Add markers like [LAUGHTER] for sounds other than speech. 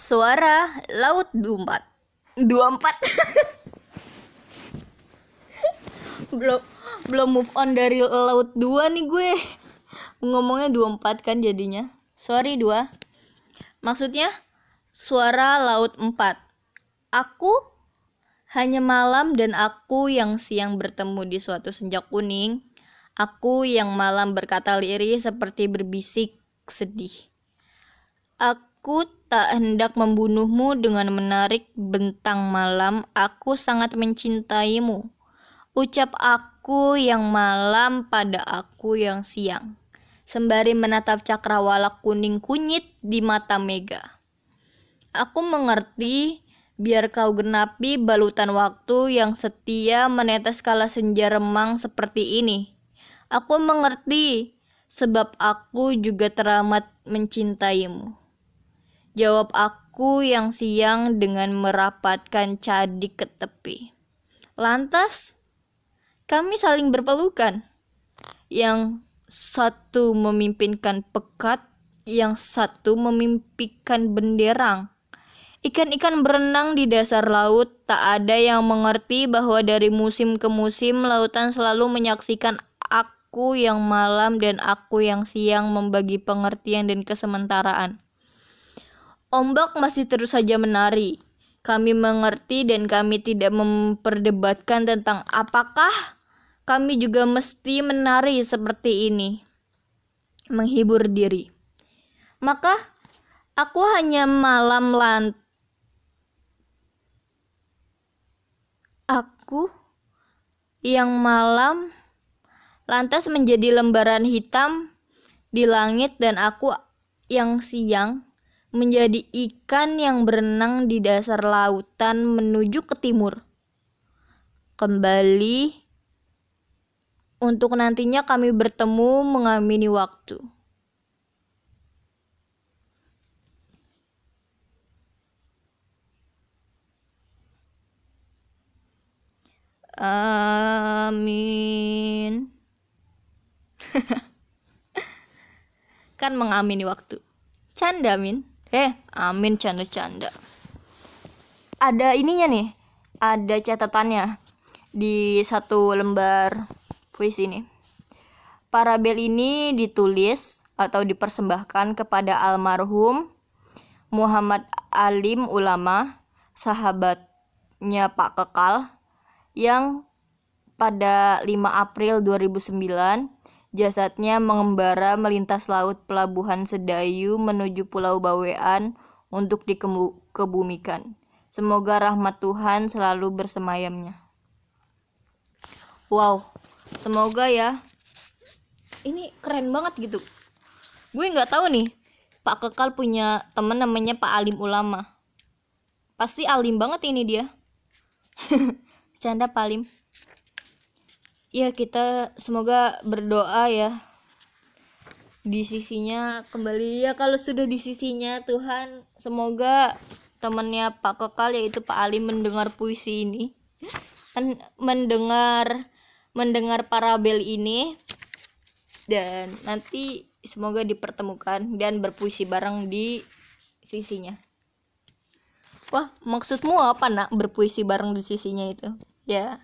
Suara laut 24 24 [LAUGHS] Belum belum move on dari laut 2 nih gue. Ngomongnya 24 kan jadinya. Sorry 2 Maksudnya suara laut 4 Aku hanya malam dan aku yang siang bertemu di suatu senja kuning. Aku yang malam berkata lirih seperti berbisik sedih. Aku tak hendak membunuhmu dengan menarik bentang malam. Aku sangat mencintaimu. Ucap aku yang malam pada aku yang siang. Sembari menatap cakrawala kuning kunyit di mata Mega. Aku mengerti, biar kau genapi balutan waktu yang setia menetes kala senja remang seperti ini. Aku mengerti, sebab aku juga teramat mencintaimu. Jawab aku yang siang dengan merapatkan cadik ke tepi. Lantas, kami saling berpelukan. Yang satu memimpinkan pekat, yang satu memimpikan benderang. Ikan-ikan berenang di dasar laut, tak ada yang mengerti bahwa dari musim ke musim lautan selalu menyaksikan aku yang malam dan aku yang siang membagi pengertian dan kesementaraan. Ombak masih terus saja menari. Kami mengerti dan kami tidak memperdebatkan tentang apakah kami juga mesti menari seperti ini. Menghibur diri. Maka aku hanya malam lant Aku yang malam lantas menjadi lembaran hitam di langit dan aku yang siang menjadi ikan yang berenang di dasar lautan menuju ke timur. Kembali untuk nantinya kami bertemu mengamini waktu. Amin. [LAUGHS] kan mengamini waktu. Canda, Min. Eh, amin canda-canda. Ada ininya nih, ada catatannya di satu lembar puisi ini. Parabel ini ditulis atau dipersembahkan kepada almarhum Muhammad Alim Ulama, sahabatnya Pak Kekal, yang pada 5 April 2009 Jasadnya mengembara melintas laut pelabuhan Sedayu menuju Pulau Bawean untuk dikebumikan. Semoga rahmat Tuhan selalu bersemayamnya. Wow, semoga ya. Ini keren banget gitu. Gue nggak tahu nih, Pak Kekal punya temen namanya Pak Alim Ulama. Pasti alim banget ini dia. [LAUGHS] Canda Pak Alim ya kita semoga berdoa ya. Di sisinya kembali. Ya kalau sudah di sisinya Tuhan semoga temannya Pak Kekal yaitu Pak Ali mendengar puisi ini. Mendengar mendengar parabel ini. Dan nanti semoga dipertemukan dan berpuisi bareng di sisinya. Wah maksudmu apa nak berpuisi bareng di sisinya itu? Ya